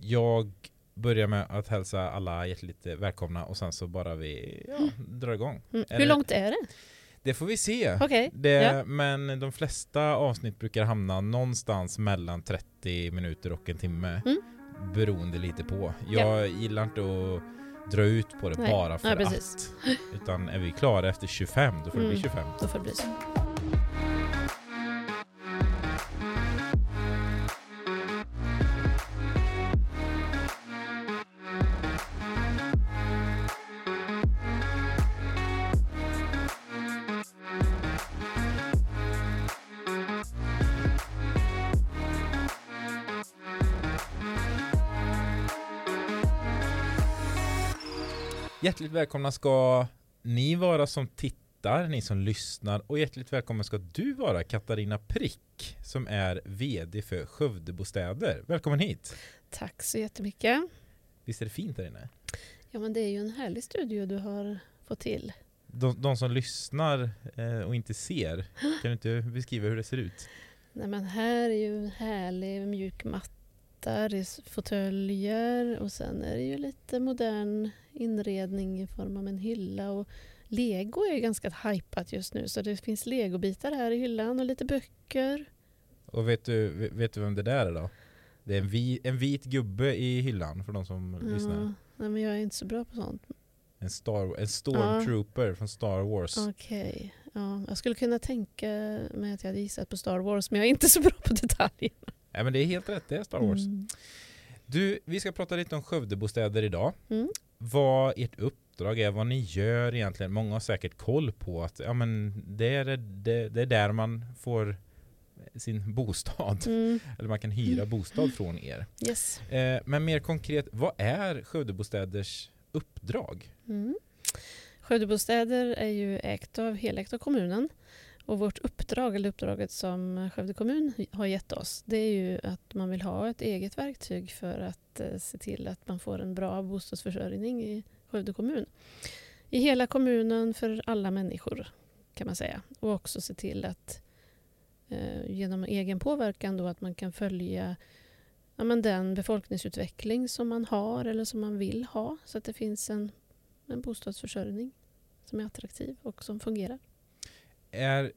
Jag börjar med att hälsa alla hjärtligt välkomna och sen så bara vi ja, drar igång. Mm. Hur långt är det? Det får vi se. Okej. Det, Ja. Men de flesta avsnitt brukar hamna någonstans mellan 30 minuter och en timme. Mm. Beroende lite på. Jag gillar inte att dra ut på det Nej. bara för Nej, att. Utan är vi klara efter 25 då får det bli Mm. 25. Då får det bli så. Hjärtligt välkomna ska ni vara som tittar, ni som lyssnar och hjärtligt välkommen ska du vara Katarina Prick som är VD för Skövdebostäder. Välkommen hit! Tack så jättemycket. Visst är det fint där inne? Ja men det är ju en härlig studio du har fått till. De, de som lyssnar eh, och inte ser, kan du inte beskriva hur det ser ut? Nej men här är ju en härlig mjuk matta, det är fåtöljer och sen är det ju lite modern inredning i form av en hylla och lego är ganska hypat just nu så det finns legobitar här i hyllan och lite böcker. Och vet du, vet du vem det där är då? Det är en, vi, en vit gubbe i hyllan för de som lyssnar. Ja, nej men jag är inte så bra på sånt. En, star, en stormtrooper från Star Wars. Okej, ja, jag skulle kunna tänka mig att jag hade gissat på Star Wars men jag är inte så bra på detaljer. Ja, men det är helt rätt, det är Star Wars. Mm. Du, vi ska prata lite om Skövdebostäder idag. Mm. Vad ert uppdrag är, vad ni gör egentligen. Många har säkert koll på att ja, men det, är, det, det är där man får sin bostad. Mm. Eller man kan hyra bostad från er. Yes. Eh, men mer konkret, vad är Skövdebostäders uppdrag? Mm. Skövdebostäder är ju ägt av, helägt av kommunen. Och vårt uppdrag, eller uppdraget som Skövde kommun har gett oss, det är ju att man vill ha ett eget verktyg för att eh, se till att man får en bra bostadsförsörjning i Skövde kommun. I hela kommunen för alla människor kan man säga. Och också se till att eh, genom egen påverkan då att man kan följa ja, men den befolkningsutveckling som man har eller som man vill ha så att det finns en, en bostadsförsörjning som är attraktiv och som fungerar. Är,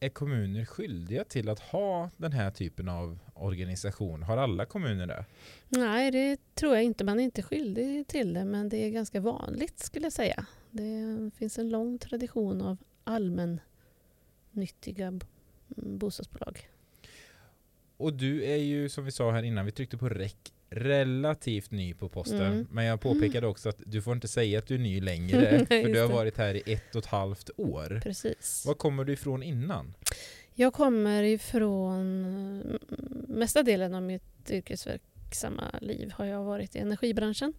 är kommuner skyldiga till att ha den här typen av organisation? Har alla kommuner det? Nej, det tror jag inte. Man är inte skyldig till det, men det är ganska vanligt skulle jag säga. Det finns en lång tradition av allmännyttiga bostadsbolag. Och du är ju som vi sa här innan, vi tryckte på räck relativt ny på posten. Mm. Men jag påpekade också att du får inte säga att du är ny längre. för du har varit här i ett och ett halvt år. Precis. Var kommer du ifrån innan? Jag kommer ifrån... mm, Mesta delen av mitt yrkesverksamma liv har jag varit i energibranschen.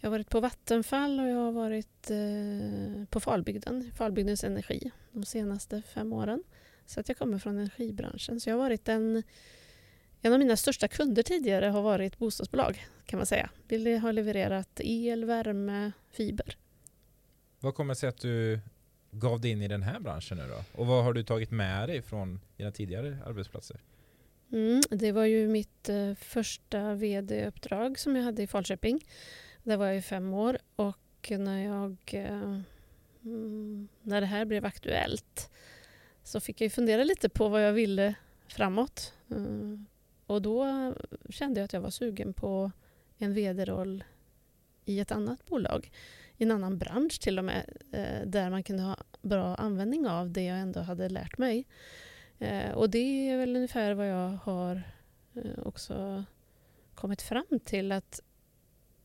Jag har varit på Vattenfall och jag har varit eh, på Falbygden, Falbygdens Energi, de senaste fem åren. Så att jag kommer från energibranschen. Så jag har varit en... En av mina största kunder tidigare har varit bostadsbolag, kan man säga. Vi har levererat el, värme, fiber. Vad kommer det sig att du gav dig in i den här branschen nu då? Och vad har du tagit med dig från dina tidigare arbetsplatser? Mm, det var ju mitt eh, första vd-uppdrag som jag hade i Falköping. Där var jag i fem år och när, jag, eh, mm, när det här blev aktuellt så fick jag fundera lite på vad jag ville framåt. Eh, och då kände jag att jag var sugen på en vd-roll i ett annat bolag, i en annan bransch till och med, eh, där man kunde ha bra användning av det jag ändå hade lärt mig. Eh, och det är väl ungefär vad jag har eh, också kommit fram till att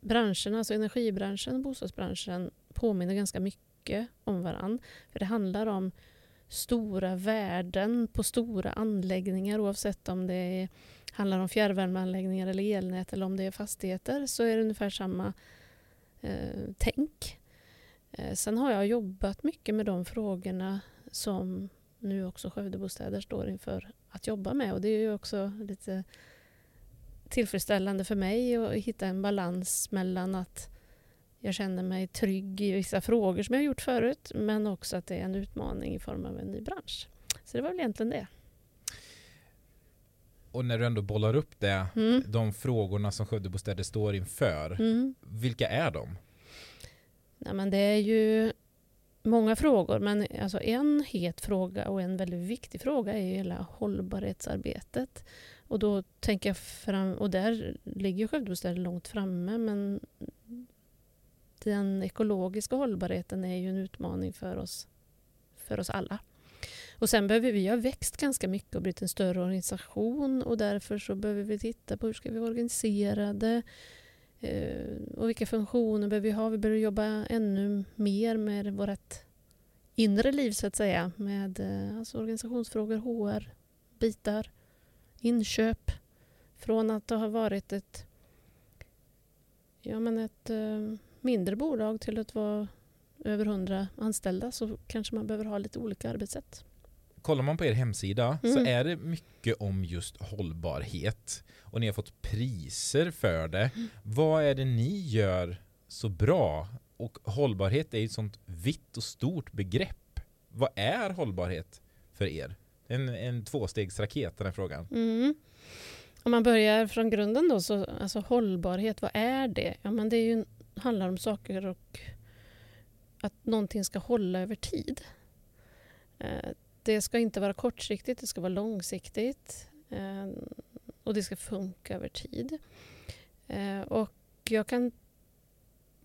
branscherna, alltså energibranschen och bostadsbranschen påminner ganska mycket om varann. För det handlar om stora värden på stora anläggningar oavsett om det är, handlar om fjärrvärmeanläggningar eller elnät eller om det är fastigheter så är det ungefär samma eh, tänk. Eh, sen har jag jobbat mycket med de frågorna som nu också Skövdebostäder står inför att jobba med. Och det är ju också lite tillfredsställande för mig att hitta en balans mellan att jag känner mig trygg i vissa frågor som jag gjort förut men också att det är en utmaning i form av en ny bransch. Så det var väl egentligen det. Och när du ändå bollar upp det, Mm. de frågorna som Skövdebostäder står inför, Mm. vilka är de? Nej, men det är ju många frågor, men alltså en het fråga och en väldigt viktig fråga är ju hela hållbarhetsarbetet. Och då tänker jag fram, och där ligger Skövdebostäder långt framme, men den ekologiska hållbarheten är ju en utmaning för oss, för oss alla. Och sen behöver vi ha växt ganska mycket och blivit en större organisation och därför så behöver vi titta på hur ska vi vara organiserade eh, och vilka funktioner behöver vi ha. Vi behöver jobba ännu mer med vårt inre liv så att säga med eh, alltså organisationsfrågor, HR, bitar, inköp. Från att ha varit ett, ja, men ett eh, mindre bolag till att vara över 100 anställda så kanske man behöver ha lite olika arbetssätt. Kollar man på er hemsida så Mm. är det mycket om just hållbarhet och ni har fått priser för det. Mm. Vad är det ni gör så bra? Och hållbarhet är ju ett sånt vitt och stort begrepp. Vad är hållbarhet för er? En, en tvåstegsraket den här frågan. Mm. Om man börjar från grunden då, så alltså hållbarhet, vad är det? Ja, men det är ju, handlar om saker och att någonting ska hålla över tid. Eh, det ska inte vara kortsiktigt, det ska vara långsiktigt eh, och det ska funka över tid. Eh, Och jag kan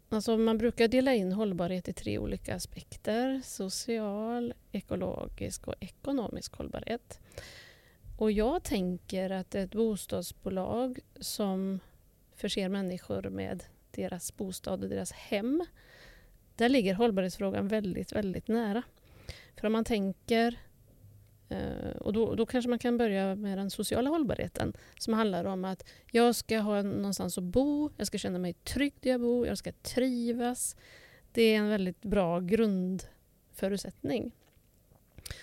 Alltså man brukar dela in hållbarhet i tre olika aspekter. Social, ekologisk och ekonomisk hållbarhet. Och jag tänker att ett bostadsbolag som förser människor med deras bostad och deras hem, där ligger hållbarhetsfrågan väldigt, väldigt nära. För om man tänker, Eh, och då, då kanske man kan börja med den sociala hållbarheten som handlar om att jag ska ha någonstans att bo, jag ska känna mig trygg där jag bor, jag ska trivas. Det är en väldigt bra grundförutsättning.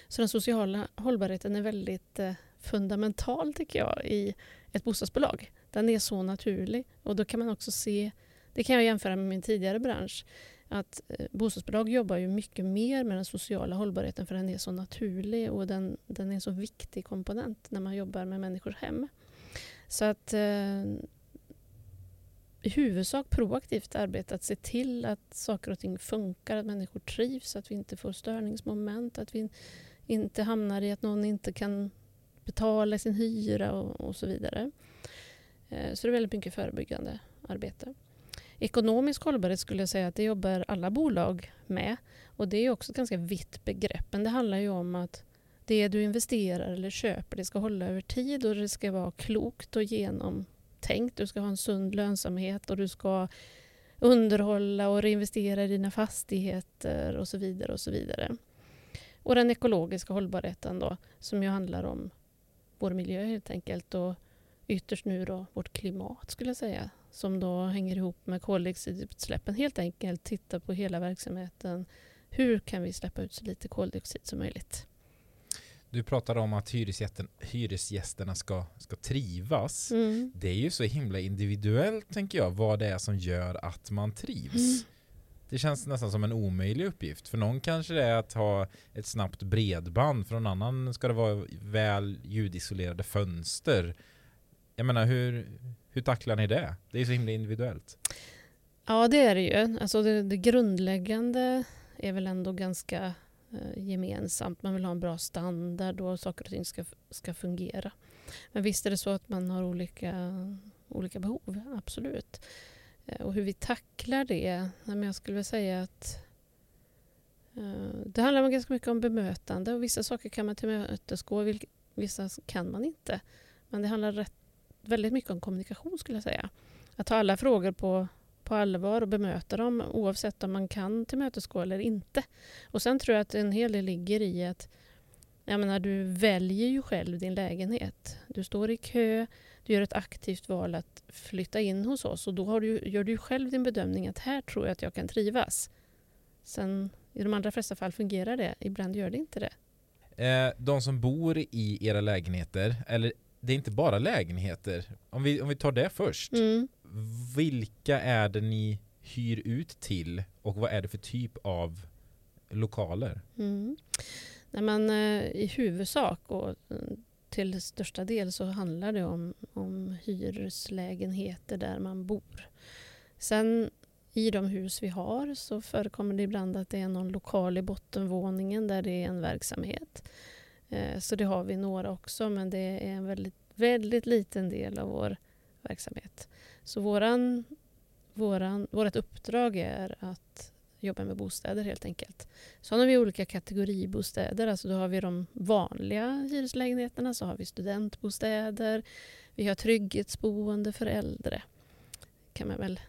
Så den sociala hållbarheten är väldigt eh, fundamental tycker jag i ett bostadsbolag. Den är så naturlig och då kan man också se, det kan jag jämföra med min tidigare bransch, att eh, bostadsbolag jobbar ju mycket mer med den sociala hållbarheten för den är så naturlig och den, den är en så viktig komponent när man jobbar med människors hem. Så att eh, i huvudsak proaktivt arbete att se till att saker och ting funkar, att människor trivs, att vi inte får störningsmoment, att vi inte hamnar i att någon inte kan betala sin hyra och, och så vidare. Eh, Så det är väldigt mycket förebyggande arbete. Ekonomisk hållbarhet skulle jag säga att det jobbar alla bolag med. Och det är också ett ganska vitt begrepp. Men det handlar ju om att det du investerar eller köper det ska hålla över tid och det ska vara klokt och genomtänkt. Du ska ha en sund lönsamhet och du ska underhålla och reinvestera i dina fastigheter och så vidare. Och så vidare. Och den ekologiska hållbarheten då, som ju handlar om vår miljö helt enkelt och ytterst nu då vårt klimat skulle jag säga, som då hänger ihop med koldioxidutsläppen. Helt enkelt titta på hela verksamheten. Hur kan vi släppa ut så lite koldioxid som möjligt? Du pratade om att hyresgästen, hyresgästerna ska, ska trivas. Mm. Det är ju så himla individuellt tänker jag vad det är som gör att man trivs. Mm. Det känns nästan som en omöjlig uppgift. För någon kanske det är att ha ett snabbt bredband. För någon annan ska det vara väl ljudisolerade fönster. Jag menar hur, hur tacklar ni det? Det är så himla individuellt. Ja, det är det ju. Alltså det, det grundläggande är väl ändå ganska eh, gemensamt. Man vill ha en bra standard och saker och ting ska, ska fungera. Men visst är det så att man har olika, olika behov, absolut. Eh, och hur vi tacklar det, men jag skulle vilja säga att eh, det handlar ganska mycket om bemötande och vissa saker kan man tillmötesgå, vissa kan man inte. Men det handlar rätt, väldigt mycket om kommunikation skulle jag säga. Att ta alla frågor på på allvar och bemöta dem oavsett om man kan tillmötesgå eller inte. Och sen tror jag att en hel del ligger i att jag menar, du väljer ju själv din lägenhet. Du står i kö, du gör ett aktivt val att flytta in hos oss och då har du, gör du ju själv din bedömning att här tror jag att jag kan trivas. Sen i de allra flesta fall fungerar det, ibland gör det inte det. Eh, de som bor i era lägenheter, eller det är inte bara lägenheter. Om vi, om vi tar det först. Mm. Vilka är det ni hyr ut till och vad är det för typ av lokaler? Mm. Nej, men, eh, I huvudsak, och, mm, till största del så handlar det om, om hyreslägenheter där man bor. Sen i de hus vi har så förekommer det ibland att det är någon lokal i bottenvåningen där det är en verksamhet. Eh, så det har vi några också men det är en väldigt, väldigt liten del av vår verksamhet. Så våran, våran, vårt uppdrag är att jobba med bostäder helt enkelt. Så har vi olika kategoribostäder, alltså då har vi de vanliga hyreslägenheterna, så har vi studentbostäder, vi har trygghetsboende för äldre. kan man väl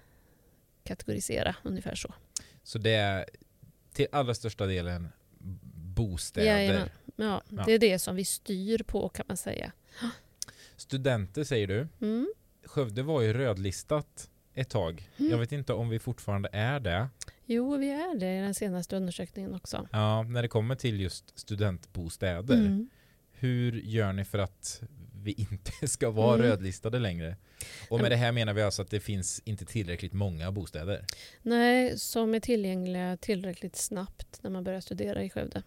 kategorisera ungefär så. Så det är till allra största delen bostäder? Jajamän. Ja, ja, det är det som vi styr på kan man säga. Studenter säger du. Mm. Skövde var ju rödlistat ett tag. Mm. Jag vet inte om vi fortfarande är det. Jo, vi är det i den senaste undersökningen också. Ja, när det kommer till just studentbostäder. Mm. Hur gör ni för att vi inte ska vara mm. rödlistade längre? Och med det här menar vi alltså att det finns inte tillräckligt många bostäder? Nej, som är tillgängliga tillräckligt snabbt när man börjar studera i Skövde.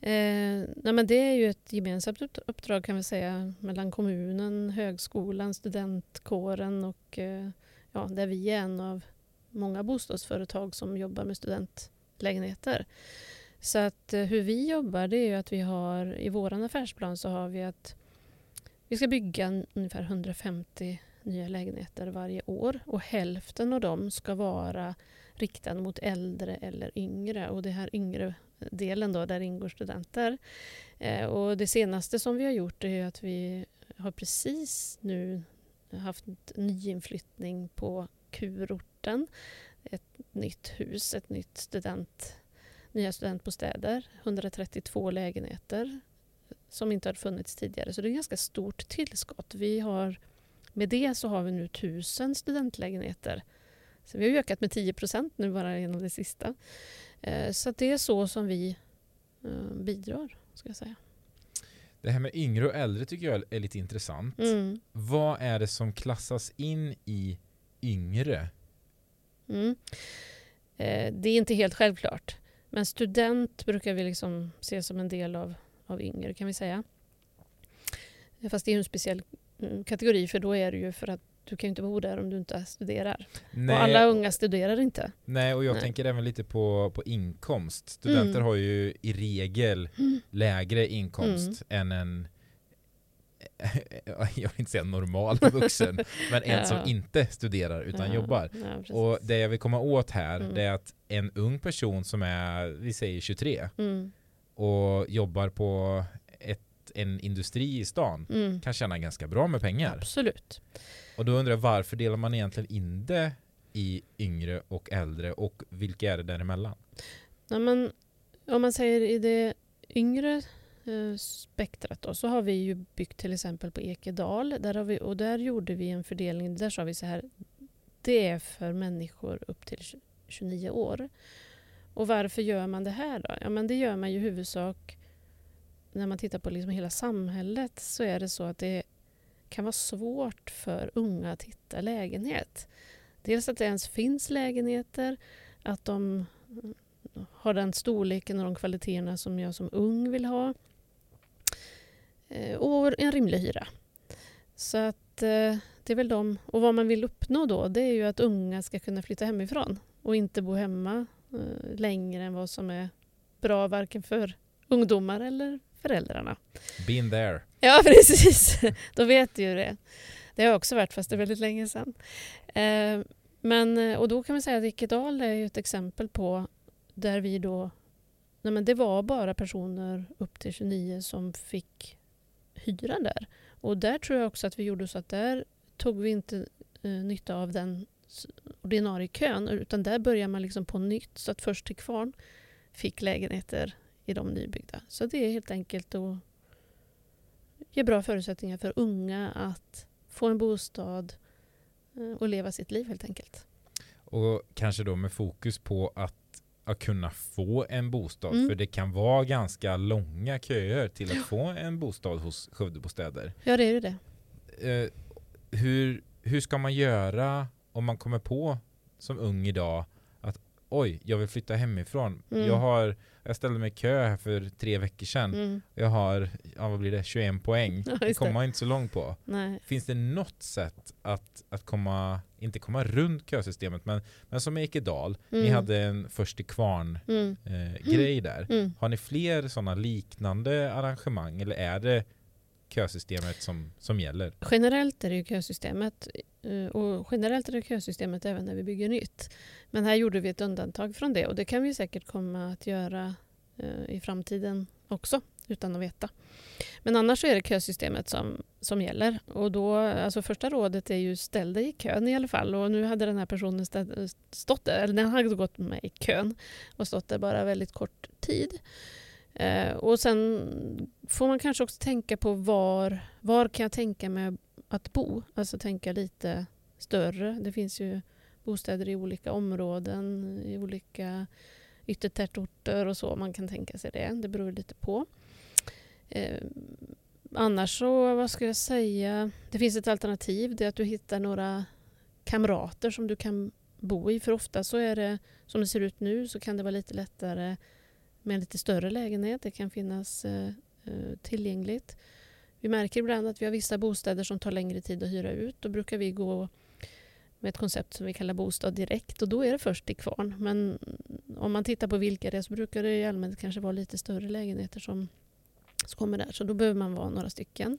Eh, nej men det är ju ett gemensamt uppdrag kan vi säga mellan kommunen, högskolan, studentkåren och eh, ja, där vi är en av många bostadsföretag som jobbar med studentlägenheter. Så att eh, hur vi jobbar det är ju att vi har i vår affärsplan så har vi att vi ska bygga ungefär 150 nya lägenheter varje år och hälften av dem ska vara riktade mot äldre eller yngre och det här yngre delen då där ingår studenter. Eh, och det senaste som vi har gjort är att vi har precis nu haft nyinflyttning på kurorten. Ett nytt hus, ett nytt student, nya studentbostäder, 132 lägenheter som inte har funnits tidigare. Så det är ett ganska stort tillskott. Vi har, med det så har vi nu 1000 studentlägenheter. Så vi har ökat med 10 procent nu bara genom det sista. Eh, så det är så som vi eh, bidrar, ska jag säga. Det här med yngre och äldre tycker jag är lite intressant. Mm. Vad är det som klassas in i yngre? Mm. Eh, det är inte helt självklart. Men student brukar vi liksom se som en del av, av yngre kan vi säga. Fast det är en speciell mm, kategori för då är det ju för att du kan ju inte bo där om du inte studerar. Nej. Och alla unga studerar inte. Nej, och jag Nej. tänker även lite på, på inkomst. Studenter mm. har ju i regel mm. lägre inkomst mm. än en jag vill inte säga normal vuxen, men en ja. som inte studerar utan ja. jobbar. Ja, och det jag vill komma åt här, mm. är att en ung person som är, vi säger 23, mm. och jobbar på ett, en industri i stan, mm. kan tjäna ganska bra med pengar. Absolut. Och då undrar jag varför delar man egentligen in det i yngre och äldre och vilka är det däremellan? Nej, men, om man säger i det yngre eh, spektrat då, så har vi ju byggt till exempel på Ekedal där har vi, och där gjorde vi en fördelning. Där sa vi så här, det är för människor upp till 29 år. Och varför gör man det här då? Ja, men det gör man ju i huvudsak när man tittar på liksom hela samhället så är det så att det kan vara svårt för unga att hitta lägenhet. Dels att det ens finns lägenheter, att de har den storleken och de kvaliteterna som jag som ung vill ha. Eh, och en rimlig hyra. Så att eh, det är väl de. Och vad man vill uppnå då det är ju att unga ska kunna flytta hemifrån och inte bo hemma eh, längre än vad som är bra varken för ungdomar eller föräldrarna. Been there. Ja, precis. Då vet du ju det. Det har jag också varit, fast det är väldigt länge sedan. Eh, men, eh, och då kan man säga att Ikedal är ett exempel på där vi då... Nej men det var bara personer upp till 29 som fick hyra där. Och där tror jag också att vi gjorde så att där tog vi inte eh, nytta av den ordinarie kön utan där börjar man liksom på nytt så att först till kvarn fick lägenheter i de nybyggda. Så det är helt enkelt att ge bra förutsättningar för unga att få en bostad eh, och leva sitt liv helt enkelt. Och kanske då med fokus på att, att kunna få en bostad. Mm. För det kan vara ganska långa köer till att få en bostad hos Skövdebostäder. Ja, det är ju det. Eh, hur, hur ska man göra om man kommer på som ung idag oj, jag vill flytta hemifrån. Mm. Jag, har, jag ställde mig i kö här för tre veckor sedan. Mm. Jag har, ja, vad blir det, 21 poäng. Ja, det kommer man inte så långt på. Nej. Finns det något sätt att, att komma, inte komma runt kösystemet, men, men som i Ekedal, ni Mm. hade en först till kvarn Mm. eh, grej där. Mm. Har ni fler sådana liknande arrangemang eller är det kösystemet som, som gäller? Generellt är det ju kösystemet eh, och generellt är det kösystemet även när vi bygger nytt. Men här gjorde vi ett undantag från det och det kan vi säkert komma att göra eh, i framtiden också utan att veta. Men annars så är det kösystemet som, som gäller och då, alltså första rådet är ju ställ dig i kön i alla fall och nu hade den här personen eh, stått där, eller den hade gått med i kön och stått där bara väldigt kort tid. Eh, och sen får man kanske också tänka på var, var kan jag tänka mig att bo? Alltså tänka lite större. Det finns ju bostäder i olika områden, i olika yttertätorter och så. Man kan tänka sig det. Det beror lite på. Eh, annars så, vad ska jag säga? Det finns ett alternativ. Det är att du hittar några kamrater som du kan bo i. För ofta så är det, som det ser ut nu, så kan det vara lite lättare med en lite större lägenhet. Det kan finnas eh, eh, tillgängligt. Vi märker ibland att vi har vissa bostäder som tar längre tid att hyra ut. Då brukar vi gå med ett koncept som vi kallar bostad direkt och då är det först till kvarn. Men om man tittar på vilka det är så brukar det i allmänhet kanske vara lite större lägenheter som, som kommer där. Så då behöver man vara några stycken.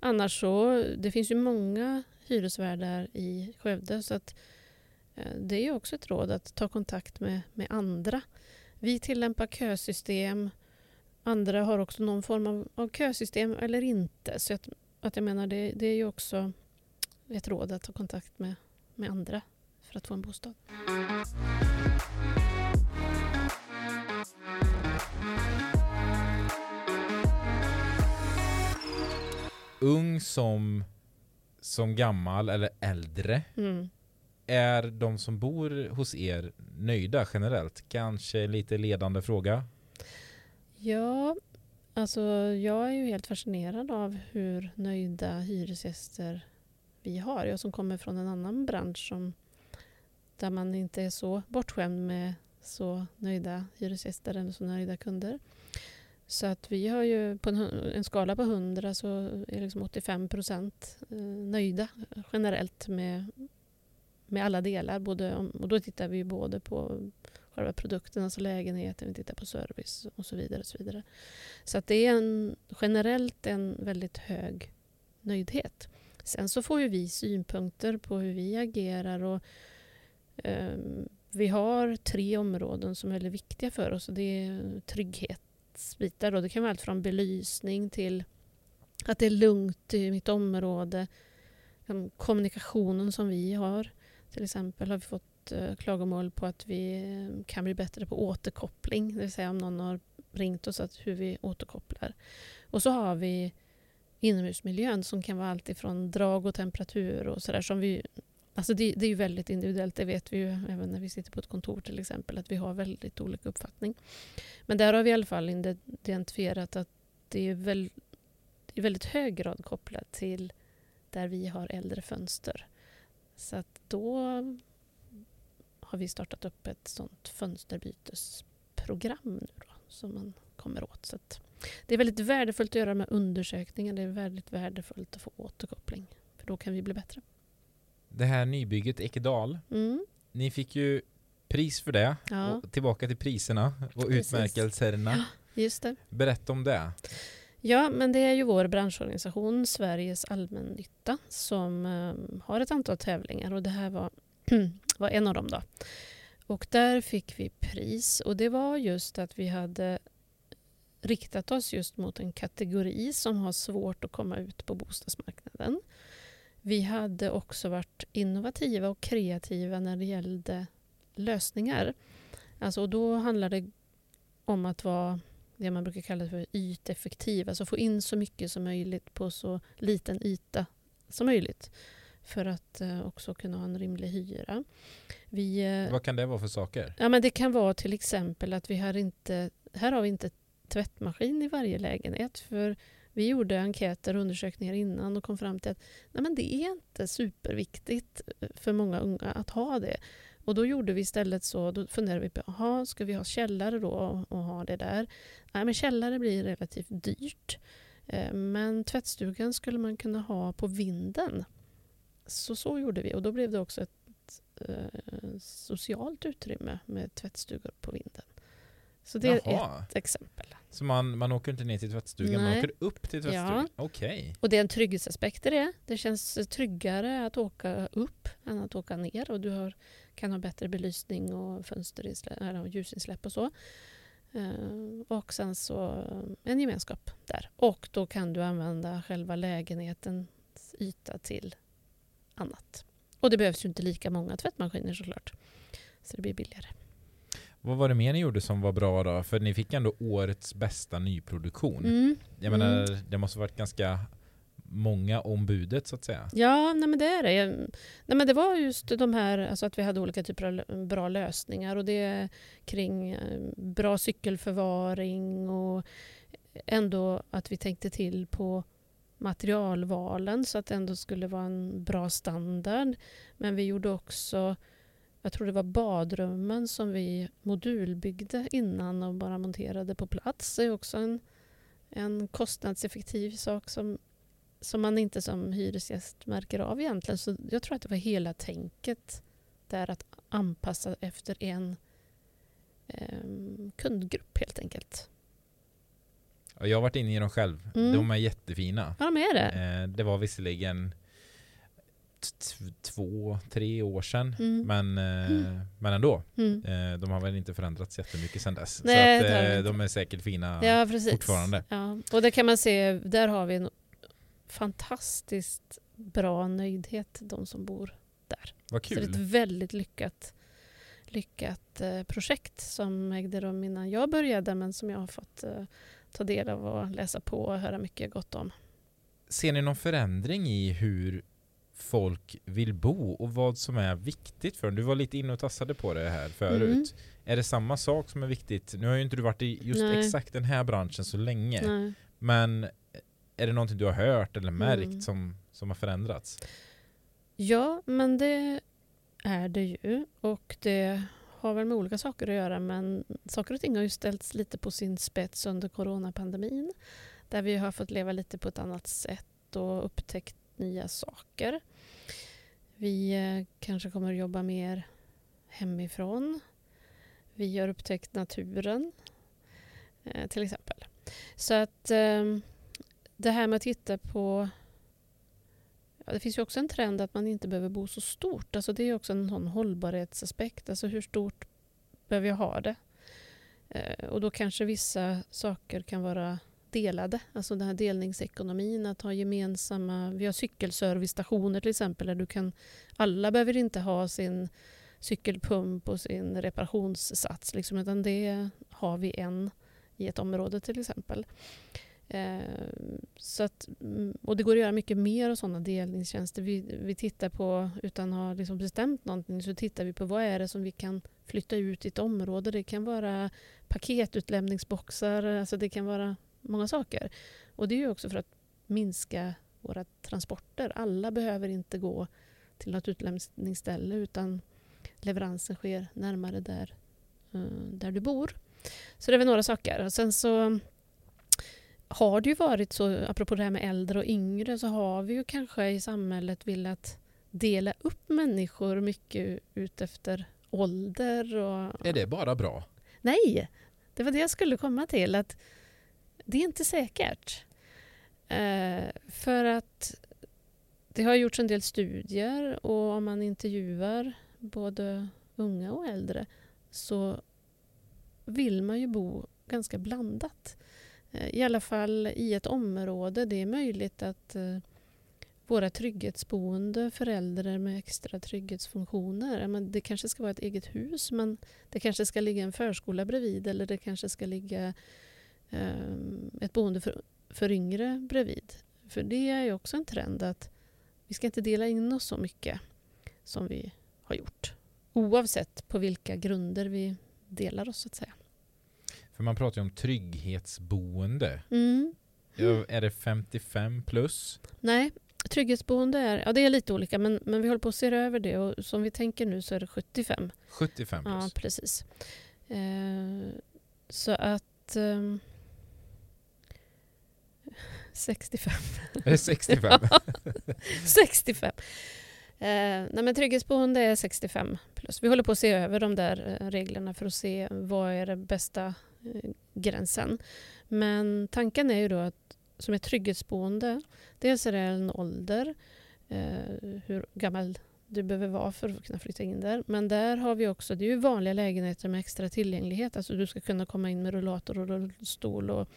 Annars så, det finns ju många hyresvärdar i Skövde så att eh, det är ju också ett råd att ta kontakt med, med andra. Vi tillämpar kösystem. Andra har också någon form av, av kösystem eller inte. Så att, att jag menar det, det är ju också ett råd att ta kontakt med, med andra för att få en bostad. Ung som, som gammal eller äldre, Mm är de som bor hos er nöjda generellt? Kanske lite ledande fråga. Ja, alltså jag är ju helt fascinerad av hur nöjda hyresgäster vi har. Jag som kommer från en annan bransch som, där man inte är så bortskämd med så nöjda hyresgäster eller så nöjda kunder. Så att vi har ju på en, en skala på 100 så är liksom 85 procent eh, nöjda generellt med, med alla delar. Både och då tittar vi både på själva produkten, alltså lägenheten, vi tittar på service och så vidare. Och så vidare. så att det är en, generellt en väldigt hög nöjdhet. Sen så får ju vi synpunkter på hur vi agerar och eh, vi har tre områden som är väldigt viktiga för oss och det är trygghetsbitar. Då. Det kan vara allt från belysning till att det är lugnt i mitt område. Liksom kommunikationen som vi har. Till exempel har vi fått eh, klagomål på att vi eh, kan bli bättre på återkoppling. Det vill säga om någon har ringt oss att hur vi återkopplar. Och så har vi inomhusmiljön som kan vara allt ifrån drag och temperatur och sådär som vi Alltså det, det är ju väldigt individuellt, det vet vi ju även när vi sitter på ett kontor till exempel, att vi har väldigt olika uppfattning. Men där har vi i alla fall identifierat att det är väl, i väldigt hög grad kopplat till där vi har äldre fönster. Så att då har vi startat upp ett sånt fönsterbytesprogram nu då, som man kommer åt. Så det är väldigt värdefullt att göra med undersökningar. Det är väldigt värdefullt att få återkoppling. För då kan vi bli bättre. Det här nybygget Ekedal, Mm. ni fick ju pris för det. Ja, Och tillbaka till priserna och Precis. utmärkelserna. just det. Berätta om det. Ja, men det är ju vår branschorganisation Sveriges allmännytta som eh, har ett antal tävlingar och det här var, var en av dem. Då. Och där fick vi pris och det var just att vi hade riktat oss just mot en kategori som har svårt att komma ut på bostadsmarknaden. Vi hade också varit innovativa och kreativa när det gällde lösningar. Alltså, och då handlar det om att vara det man brukar kalla för yteffektiv, alltså få in så mycket som möjligt på så liten yta som möjligt för att eh, också kunna ha en rimlig hyra. Vi, eh, Vad kan det vara för saker? ja, men det kan vara till exempel att vi har inte, här har vi inte tvättmaskin i varje lägenhet för vi gjorde enkäter och undersökningar innan och kom fram till att nej, men det är inte superviktigt för många unga att ha det. Och då gjorde vi istället så, då funderade vi på, aha, ska vi ha källare då och, och ha det där? Nej, men källare blir relativt dyrt. Eh, men tvättstugan skulle man kunna ha på vinden. Så så gjorde vi och då blev det också ett eh, socialt utrymme med tvättstugor på vinden. Så det är Jaha. ett exempel. Så man, man åker inte ner till tvättstugan, man Nej. åker upp till tvättstugan? Okej. Och det är en trygghetsaspekt i det. Det känns tryggare att åka upp än att åka ner och du har, kan ha bättre belysning och fönster ljusinsläpp och så. Eh, och sen så eh, en gemenskap där. Och då kan du använda själva lägenhetens yta till annat. Och det behövs ju inte lika många tvättmaskiner såklart. Så det blir billigare. Vad var det mer ni gjorde som var bra då? För ni fick ändå årets bästa nyproduktion. Mm. Jag menar, det måste varit ganska många om budet så att säga. Ja, nej men det är det. Jag- Nej men det var just de här, alltså att vi hade olika typer av bra lösningar och det kring eh, bra cykelförvaring och ändå att vi tänkte till på materialvalen så att det ändå skulle vara en bra standard. Men vi gjorde också, jag tror det var badrummen som vi modulbyggde innan och bara monterade på plats. Det är också en, en kostnadseffektiv sak som som man inte som hyresgäst märker av egentligen. Så jag tror att det var hela tänket där att anpassa efter en em, kundgrupp helt enkelt. Jag har varit inne i dem själv. Mm. De är jättefina. Ja, de är det. Eh, det var visserligen två, tre år sedan. Mm. Men, eh, men ändå. Mm. Eh, de har väl inte förändrats jättemycket sedan dess. Nej, så att, de eh, de är säkert fina. Ja, fortfarande. Ja. Och det kan man se, där har vi en fantastiskt bra nöjdhet, de som bor där. Vad Så det är kul. ett väldigt lyckat, lyckat eh, projekt som ägde rum innan jag började men som jag har fått eh, ta del av och läsa på och höra mycket gott om. Ser ni någon förändring i hur folk vill bo och vad som är viktigt för dem? Du var lite inne och tassade på det här förut. Mm. Är det samma sak som är viktigt? Nu har ju inte du varit i just Nej. exakt den här branschen så länge. Nej. Men är det någonting du har hört eller märkt Mm. som, som har förändrats? Ja, men det är det ju. Och det har väl med olika saker att göra men saker och ting har ju ställts lite på sin spets under coronapandemin. Där vi har fått leva lite på ett annat sätt och upptäckt nya saker. Vi eh, kanske kommer att jobba mer hemifrån. Vi har upptäckt naturen eh, till exempel. Så att eh, det här med att titta på Ja, det finns ju också en trend att man inte behöver bo så stort. Alltså det är också en sån hållbarhetsaspekt. Alltså hur stort behöver jag ha det? Eh, och då kanske vissa saker kan vara delade. Alltså den här delningsekonomin, att ha gemensamma... Vi har cykelservicestationer till exempel där du kan... Alla behöver inte ha sin cykelpump och sin reparationssats liksom, utan det har vi en i ett område till exempel. Eh, så att, mm, och det går att göra mycket mer av sådana delningstjänster. Vi, vi tittar på, utan att ha liksom bestämt någonting, så tittar vi på vad är det som vi kan flytta ut i ett område. Det kan vara paketutlämningsboxar, alltså det kan vara många saker. Och det är ju också för att minska våra transporter. Alla behöver inte gå till något utlämningsställe utan leveransen sker närmare där, eh, där du bor. Så det är väl några saker. Och sen så har det ju varit så, apropå det här med äldre och yngre, så har vi ju kanske i samhället velat dela upp människor mycket ut efter ålder. Och... Är det bara bra? Nej, det var det jag skulle komma till. att Det är inte säkert. Eh, för att det har gjorts en del studier och om man intervjuar både unga och äldre så vill man ju bo ganska blandat. Eh, I alla fall i ett område. Det är möjligt att eh, våra trygghetsboende för äldre med extra trygghetsfunktioner, men det kanske ska vara ett eget hus men det kanske ska ligga en förskola bredvid eller det kanske ska ligga ehm, ett boende för, för yngre bredvid. För det är ju också en trend att vi ska inte dela in oss så mycket som vi har gjort. Oavsett på vilka grunder vi delar oss så att säga. För man pratar ju om trygghetsboende. Mm. Ja, Är det 55 plus? Nej, Trygghetsboende är, ja, det är lite olika men, men vi håller på att se över det och som vi tänker nu så är det 75. 75 plus. Ja, precis. Eh, så att... ehm, 65. Är det 65? 65. Eh, nej men trygghetsboende är 65 plus. Vi håller på att se över de där eh, reglerna för att se vad är den bästa eh, gränsen. Men tanken är ju då att som ett trygghetsboende, dels är det en ålder, eh, hur gammal du behöver vara för att kunna flytta in där. Men där har vi också, det är ju vanliga lägenheter med extra tillgänglighet. Alltså du ska kunna komma in med rullator och rullstol och,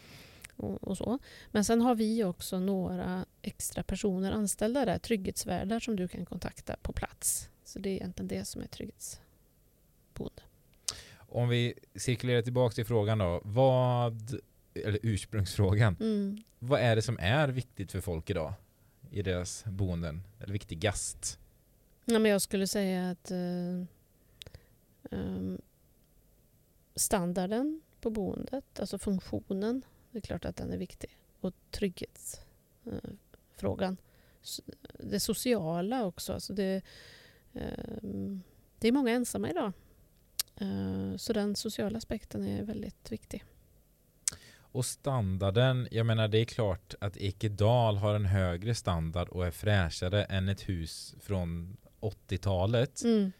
och, och så. Men sen har vi också några extra personer anställda där, trygghetsvärdar som du kan kontakta på plats. Så det är egentligen det som är trygghetsboende. Om vi cirkulerar tillbaka till frågan då. Vad, eller ursprungsfrågan. Mm. Vad är det som är viktigt för folk idag i deras boenden? Eller viktigast? Ja, men jag skulle säga att eh, ehm, standarden på boendet, alltså funktionen, det är klart att den är viktig. Och trygghetsfrågan. S- det sociala också. Alltså det, ehm, det är många ensamma idag. Eh, så den sociala aspekten är väldigt viktig. Och standarden, jag menar det är klart att Ekedal har en högre standard och är fräschare än ett hus från 80-talet. Mm.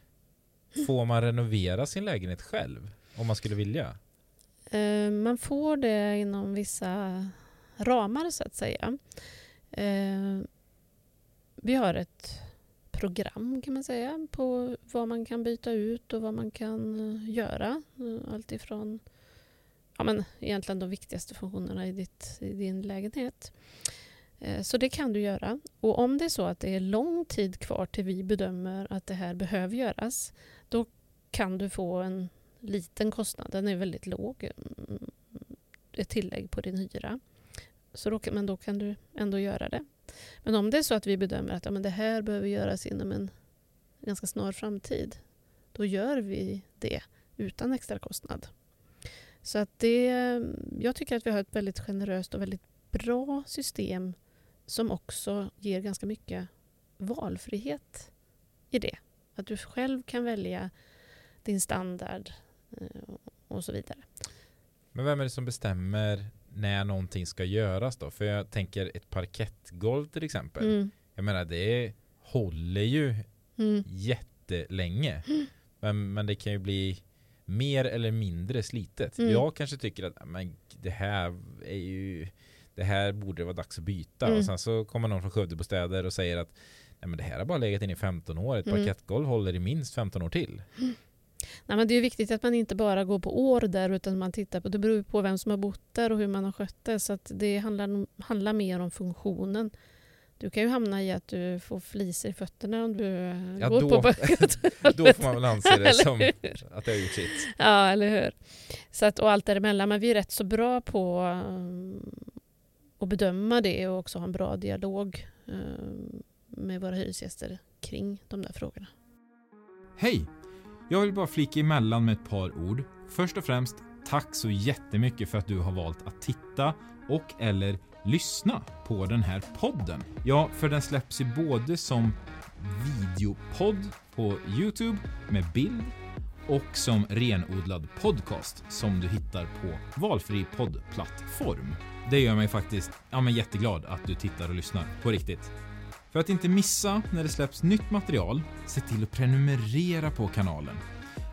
Får man renovera sin lägenhet själv om man skulle vilja? Eh, Man får det inom vissa ramar så att säga. Eh, Vi har ett program kan man säga på vad man kan byta ut och vad man kan eh, göra. Eh, allt ifrån ja, men egentligen de viktigaste funktionerna i, ditt, i din lägenhet. Eh, så det kan du göra. Och om det är så att det är lång tid kvar till vi bedömer att det här behöver göras, då kan du få en liten kostnad. Den är väldigt låg. Mm, ett tillägg på din hyra. Så då, men då kan du ändå göra det. Men om det är så att vi bedömer att ja, men det här behöver göras inom en ganska snar framtid, då gör vi det utan extra kostnad. Så att det, jag tycker att vi har ett väldigt generöst och väldigt bra system som också ger ganska mycket valfrihet i det. Att du själv kan välja din standard eh, och så vidare. Men vem är det som bestämmer när någonting ska göras då? För jag tänker ett parkettgolv till exempel. Mm. Jag menar det håller ju Mm. jättelänge. Men, men det kan ju bli mer eller mindre slitet. Mm. Jag kanske tycker att men, det här är ju det här borde vara dags att byta. Mm. Och sen så kommer någon från Skövdebostäder och säger att Nej, men det här har bara legat in i 15 år. Ett Mm. parkettgolv håller i minst 15 år till. Nej, men det är viktigt att man inte bara går på år där utan man tittar på, det beror på vem som har bott där och hur man har skött det. Så att det handlar, handlar mer om funktionen. Du kan ju hamna i att du får flisor i fötterna om du Ja, går då- på parkettgolvet. Då får man väl anse det som att det har gjort sitt. Ja, eller hur. Så att, och allt däremellan. Men vi är rätt så bra på um, att bedöma det och också ha en bra dialog um, med våra hyresgäster kring de där frågorna. Hej! Jag vill bara flika emellan med ett par ord. Först och främst, tack så jättemycket för att du har valt att titta och eller lyssna på den här podden. Ja, för den släpps ju både som videopodd på Youtube med bild och som renodlad podcast som du hittar på valfri poddplattform. Det gör mig faktiskt ja, men jätteglad att du tittar och lyssnar på riktigt. För att inte missa när det släpps nytt material, se till att prenumerera på kanalen.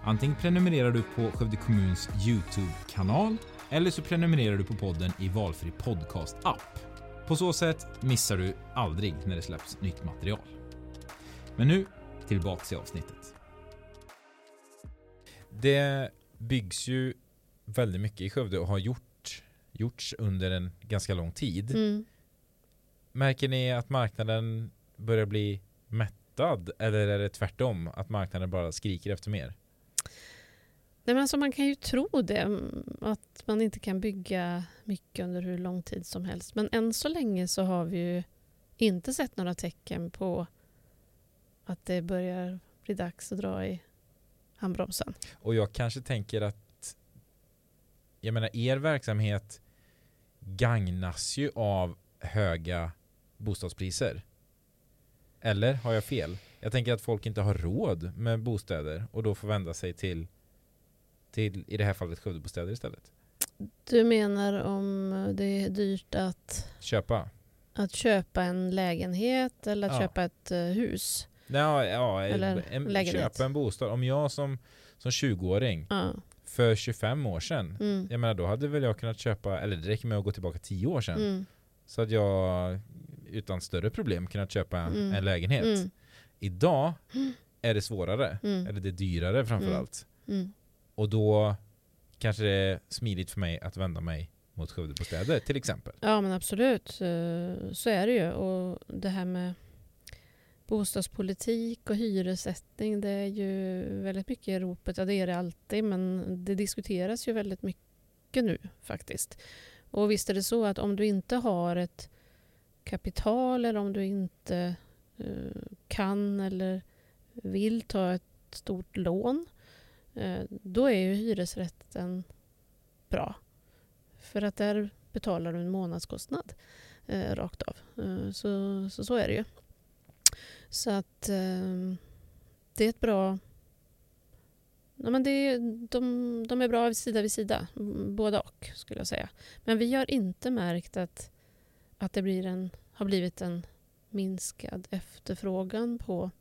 Antingen prenumererar du på Skövde kommuns Youtube-kanal eller så prenumererar du på podden i valfri podcast-app. På så sätt missar du aldrig när det släpps nytt material. Men nu, tillbaks till avsnittet. Det byggs ju väldigt mycket i Skövde och har gjort, gjorts under en ganska lång tid. Mm. Märker ni att marknaden börjar bli mättad eller är det tvärtom? Att marknaden bara skriker efter mer? Nej, men alltså man kan ju tro det, mm, att man inte kan bygga mycket under hur lång tid som helst. Men än så länge så har vi ju inte sett några tecken på att det börjar bli dags att dra i handbromsen. Och jag kanske tänker att jag menar er verksamhet gagnas ju av höga bostadspriser. Eller har jag fel? Jag tänker att folk inte har råd med bostäder och då får vända sig till, till i det här fallet Skövdebostäder istället. Du menar om det är dyrt att, Köpa. att köpa en lägenhet eller att Ja. köpa ett eh, hus? Ja, ja Eller en, lägenhet. köpa en bostad. Om jag som, som 20-åring Ja. för 25 år sedan, Mm. jag menar då hade väl jag kunnat köpa, eller det räcker med att gå tillbaka 10 år sedan, Mm. så att jag utan större problem kunnat köpa Mm. en lägenhet. Mm. Idag är det svårare, Mm. eller det är dyrare framförallt. Mm. Och då kanske det är smidigt för mig att vända mig mot Skövdebostäder till exempel. Ja men absolut, så är det ju. Och det här med bostadspolitik och hyressättning, det är ju väldigt mycket i ropet. Ja det är det alltid, men det diskuteras ju väldigt mycket nu faktiskt. Och visst är det så att om du inte har ett kapital eller om du inte eh, kan eller vill ta ett stort lån, eh, då är ju hyresrätten bra. För att där betalar du en månadskostnad eh, rakt av. Eh, så, så så är det ju. Så att eh, det är ett bra... Ja, men det är, de, de är bra sida vid sida, båda och skulle jag säga. Men vi har inte märkt att, att det blir en, har blivit en minskad efterfrågan på,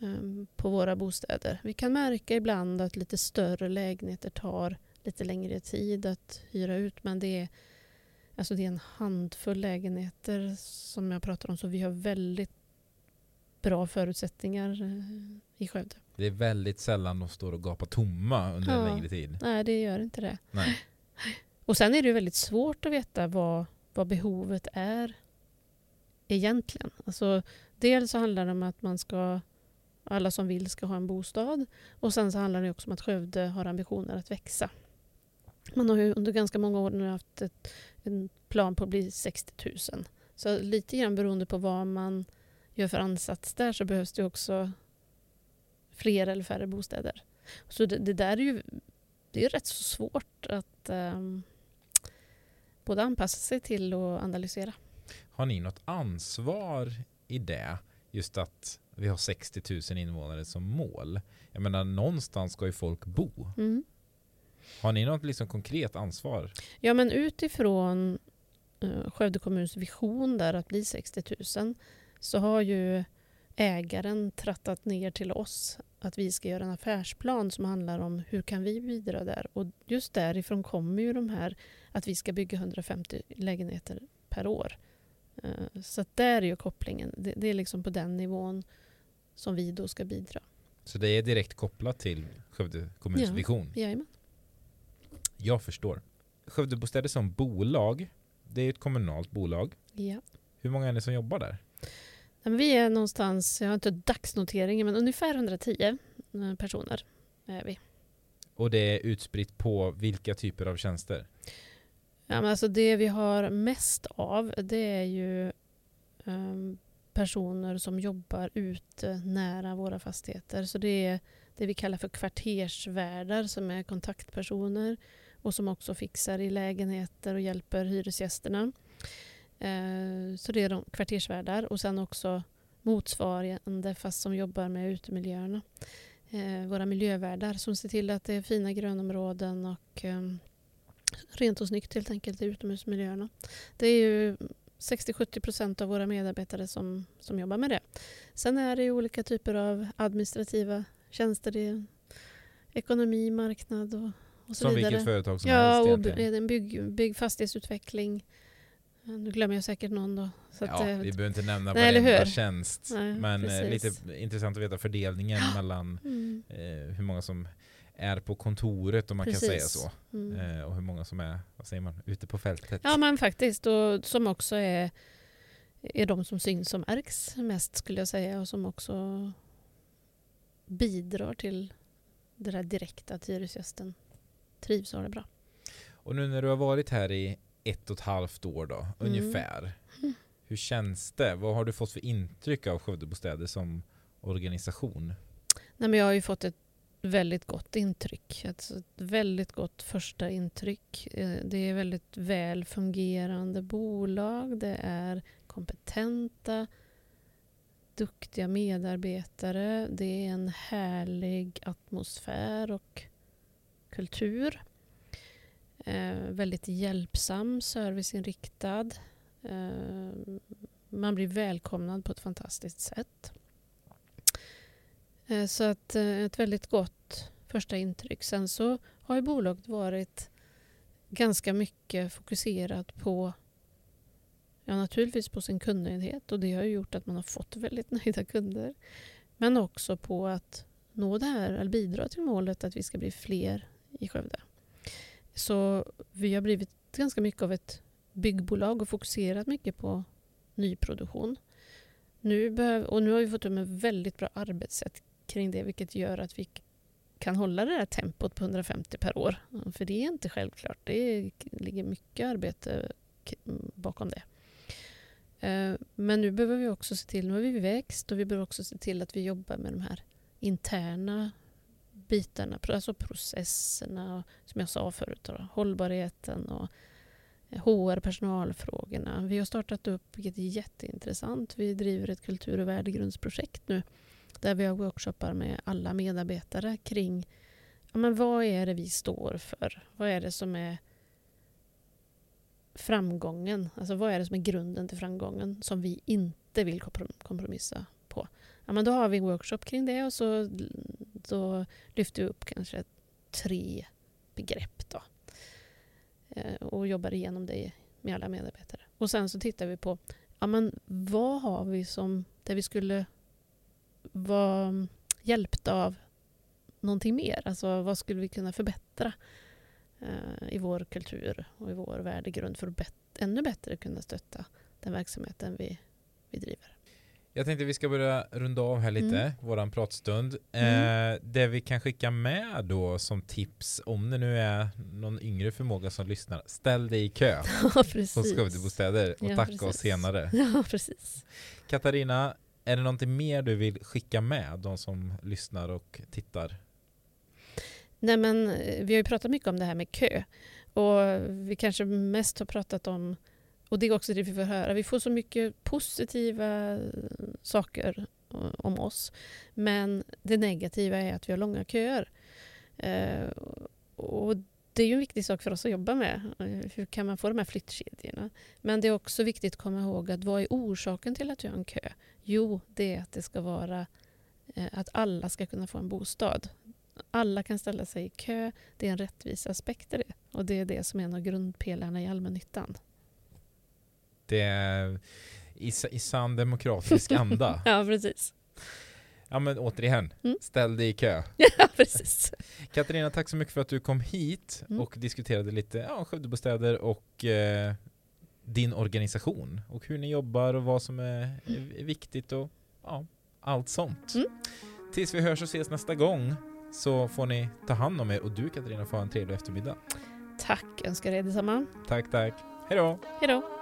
eh, på våra bostäder. Vi kan märka ibland att lite större lägenheter tar lite längre tid att hyra ut. Men det är, alltså det är en handfull lägenheter som jag pratar om. Så vi har väldigt bra förutsättningar eh, i Skövde. Det är väldigt sällan de står och gapar tomma under en Ja. längre tid. Nej, det gör inte det. Nej. Och sen är det väldigt svårt att veta vad, vad behovet är egentligen. Alltså, dels så handlar det om att man ska, alla som vill ska ha en bostad. Och sen så handlar det också om att Skövde har ambitioner att växa. Man har ju under ganska många år nu haft ett, en plan på att bli 60 000. Så lite grann beroende på vad man gör för ansats där så behövs det också fler eller färre bostäder. Så det, det där är ju det är rätt så svårt att um, både anpassa sig till och analysera. Har ni något ansvar i det? Just att vi har 60 000 invånare som mål. Jag menar någonstans ska ju folk bo. Mm. Har ni något liksom konkret ansvar? Ja, men utifrån uh, Skövde kommuns vision där att bli 60 000 så har ju ägaren trattat ner till oss att vi ska göra en affärsplan som handlar om hur kan vi bidra där. Och just därifrån kommer ju de här att vi ska bygga 150 lägenheter per år. Eh, Så där är ju kopplingen. Det, är liksom på den nivån som vi då ska bidra. Så det är direkt kopplat till Skövde kommuns Ja. vision. Jajamän. Jag förstår. Skövdebostäder som bolag, det är ett kommunalt bolag. Ja. Hur många är ni som jobbar där? Vi är någonstans, jag har inte dagsnoteringen, men ungefär 110 eh, personer är vi. Och det är utspritt på vilka typer av tjänster? Ja, men alltså det vi har mest av det är ju ehm, personer som jobbar ute nära våra fastigheter. Så det är det vi kallar för kvartersvärdar som är kontaktpersoner och som också fixar i lägenheter och hjälper hyresgästerna. Eh, så det är de kvartersvärdar och sen också motsvarande fast som jobbar med utemiljöerna. Eh, våra miljövärdar som ser till att det är fina grönområden och ehm, rent och snyggt helt enkelt i utomhusmiljöerna. Det är ju 60-70 procent av våra medarbetare som, som jobbar med det. Sen är det olika typer av administrativa tjänster. Är ekonomi, marknad och, och så Som vidare. vilket företag som ja, helst egentligen. en bygg, bygg fastighetsutveckling. Eh, Nu glömmer jag säkert någon då. Så att, Ja, eh, vi behöver inte nämna Nej, varenda tjänst. Nej, men eh, precis. lite intressant att veta fördelningen mellan mm, eh, hur många som är på kontoret om man kan Precis. säga så. mm. Eh, och hur många som är, vad säger man, ute på fältet. Ja men faktiskt. Och som också är, är de som syns som märks mest skulle jag säga. Och som också bidrar till det där direkta att hyresgästen trivs och har det bra. Och nu när du har varit här i ett och ett halvt år då, Mm. ungefär. Hur känns det? Vad har du fått för intryck av Skövdebostäder som organisation? Nej, men jag har ju fått ett väldigt gott intryck. Alltså ett väldigt gott första intryck. Eh, Det är väldigt väl fungerande bolag. Det är kompetenta duktiga medarbetare. Det är en härlig atmosfär och kultur. Eh, väldigt hjälpsam, serviceinriktad. Eh, man blir välkomnad på ett fantastiskt sätt. Eh, så att eh, ett väldigt gott första intryck. Sen så har ju bolaget varit ganska mycket fokuserat på Ja, naturligtvis på sin kundnöjdhet och det har ju gjort att man har fått väldigt nöjda kunder. Men också på att nå det här, eller bidra till målet att vi ska bli fler i Skövde. Så vi har blivit ganska mycket av ett byggbolag och fokuserat mycket på nyproduktion. Nu behöv, och nu har vi fått upp ett väldigt bra arbetssätt kring det vilket gör att vi kan hålla det här tempot på 150 per år. För det är inte självklart. Det ligger mycket arbete bakom det. Eh, men nu behöver vi också se till, nu har vi växt och vi behöver också se till att vi jobbar med de här interna bitarna, alltså processerna, som jag sa förut, då, hållbarheten och eh, HR, personalfrågorna. Vi har startat upp, vilket är jätteintressant, vi driver ett kultur och värdegrundsprojekt nu där vi har workshoppar med alla medarbetare kring ja, men vad är det vi står för? Vad är det som är framgången? Alltså vad är det som är grunden till framgången som vi inte vill kompromissa på? Ja, men då har vi en workshop kring det och så då lyfter vi upp kanske tre begrepp då. Eh, och jobbar igenom det med alla medarbetare. Och sen så tittar vi på ja, men vad har vi som där vi skulle vara mm, hjälpta av någonting mer? Alltså vad skulle vi kunna förbättra eh, i vår kultur och i vår värdegrund för att bet ännu bättre kunna stötta den verksamheten vi, vi driver? Jag tänkte vi ska börja runda av här lite, mm. våran pratstund. Mm. Eh, det vi kan skicka med då som tips, om det nu är någon yngre förmåga som lyssnar, ställ dig i kö ja, hos Skövdebostäder och ja, tacka precis. oss senare. Ja, precis. Katarina, är det någonting mer du vill skicka med de som lyssnar och tittar? Nej, men eh, vi har ju pratat mycket om det här med kö och vi kanske mest har pratat om och det är också det vi får höra. Vi får så mycket positiva saker eh, om oss. Men det negativa är att vi har långa köer. Eh, och det är ju en viktig sak för oss att jobba med. Eh, hur kan man få de här flyttkedjorna? Men det är också viktigt att komma ihåg att vad är orsaken till att vi har en kö? Jo, det är att det ska vara eh, att alla ska kunna få en bostad. Alla kan ställa sig i kö. Det är en rättvis aspekt i det. Och det är det som är en av grundpelarna i allmännyttan. Det är i, i sann demokratisk anda. ja, precis. Ja men återigen, mm. ställ dig i kö. ja, precis. Katarina, tack så mycket för att du kom hit mm. och diskuterade lite ja, Skövdebostäder och eh, din organisation och hur ni jobbar och vad som är, är viktigt och ja, allt sånt. Mm. Tills vi hörs och ses nästa gång så får ni ta hand om er och du Katarina får ha en trevlig eftermiddag. Tack, önskar dig detsamma. Tack, tack. Hej då. Hej då.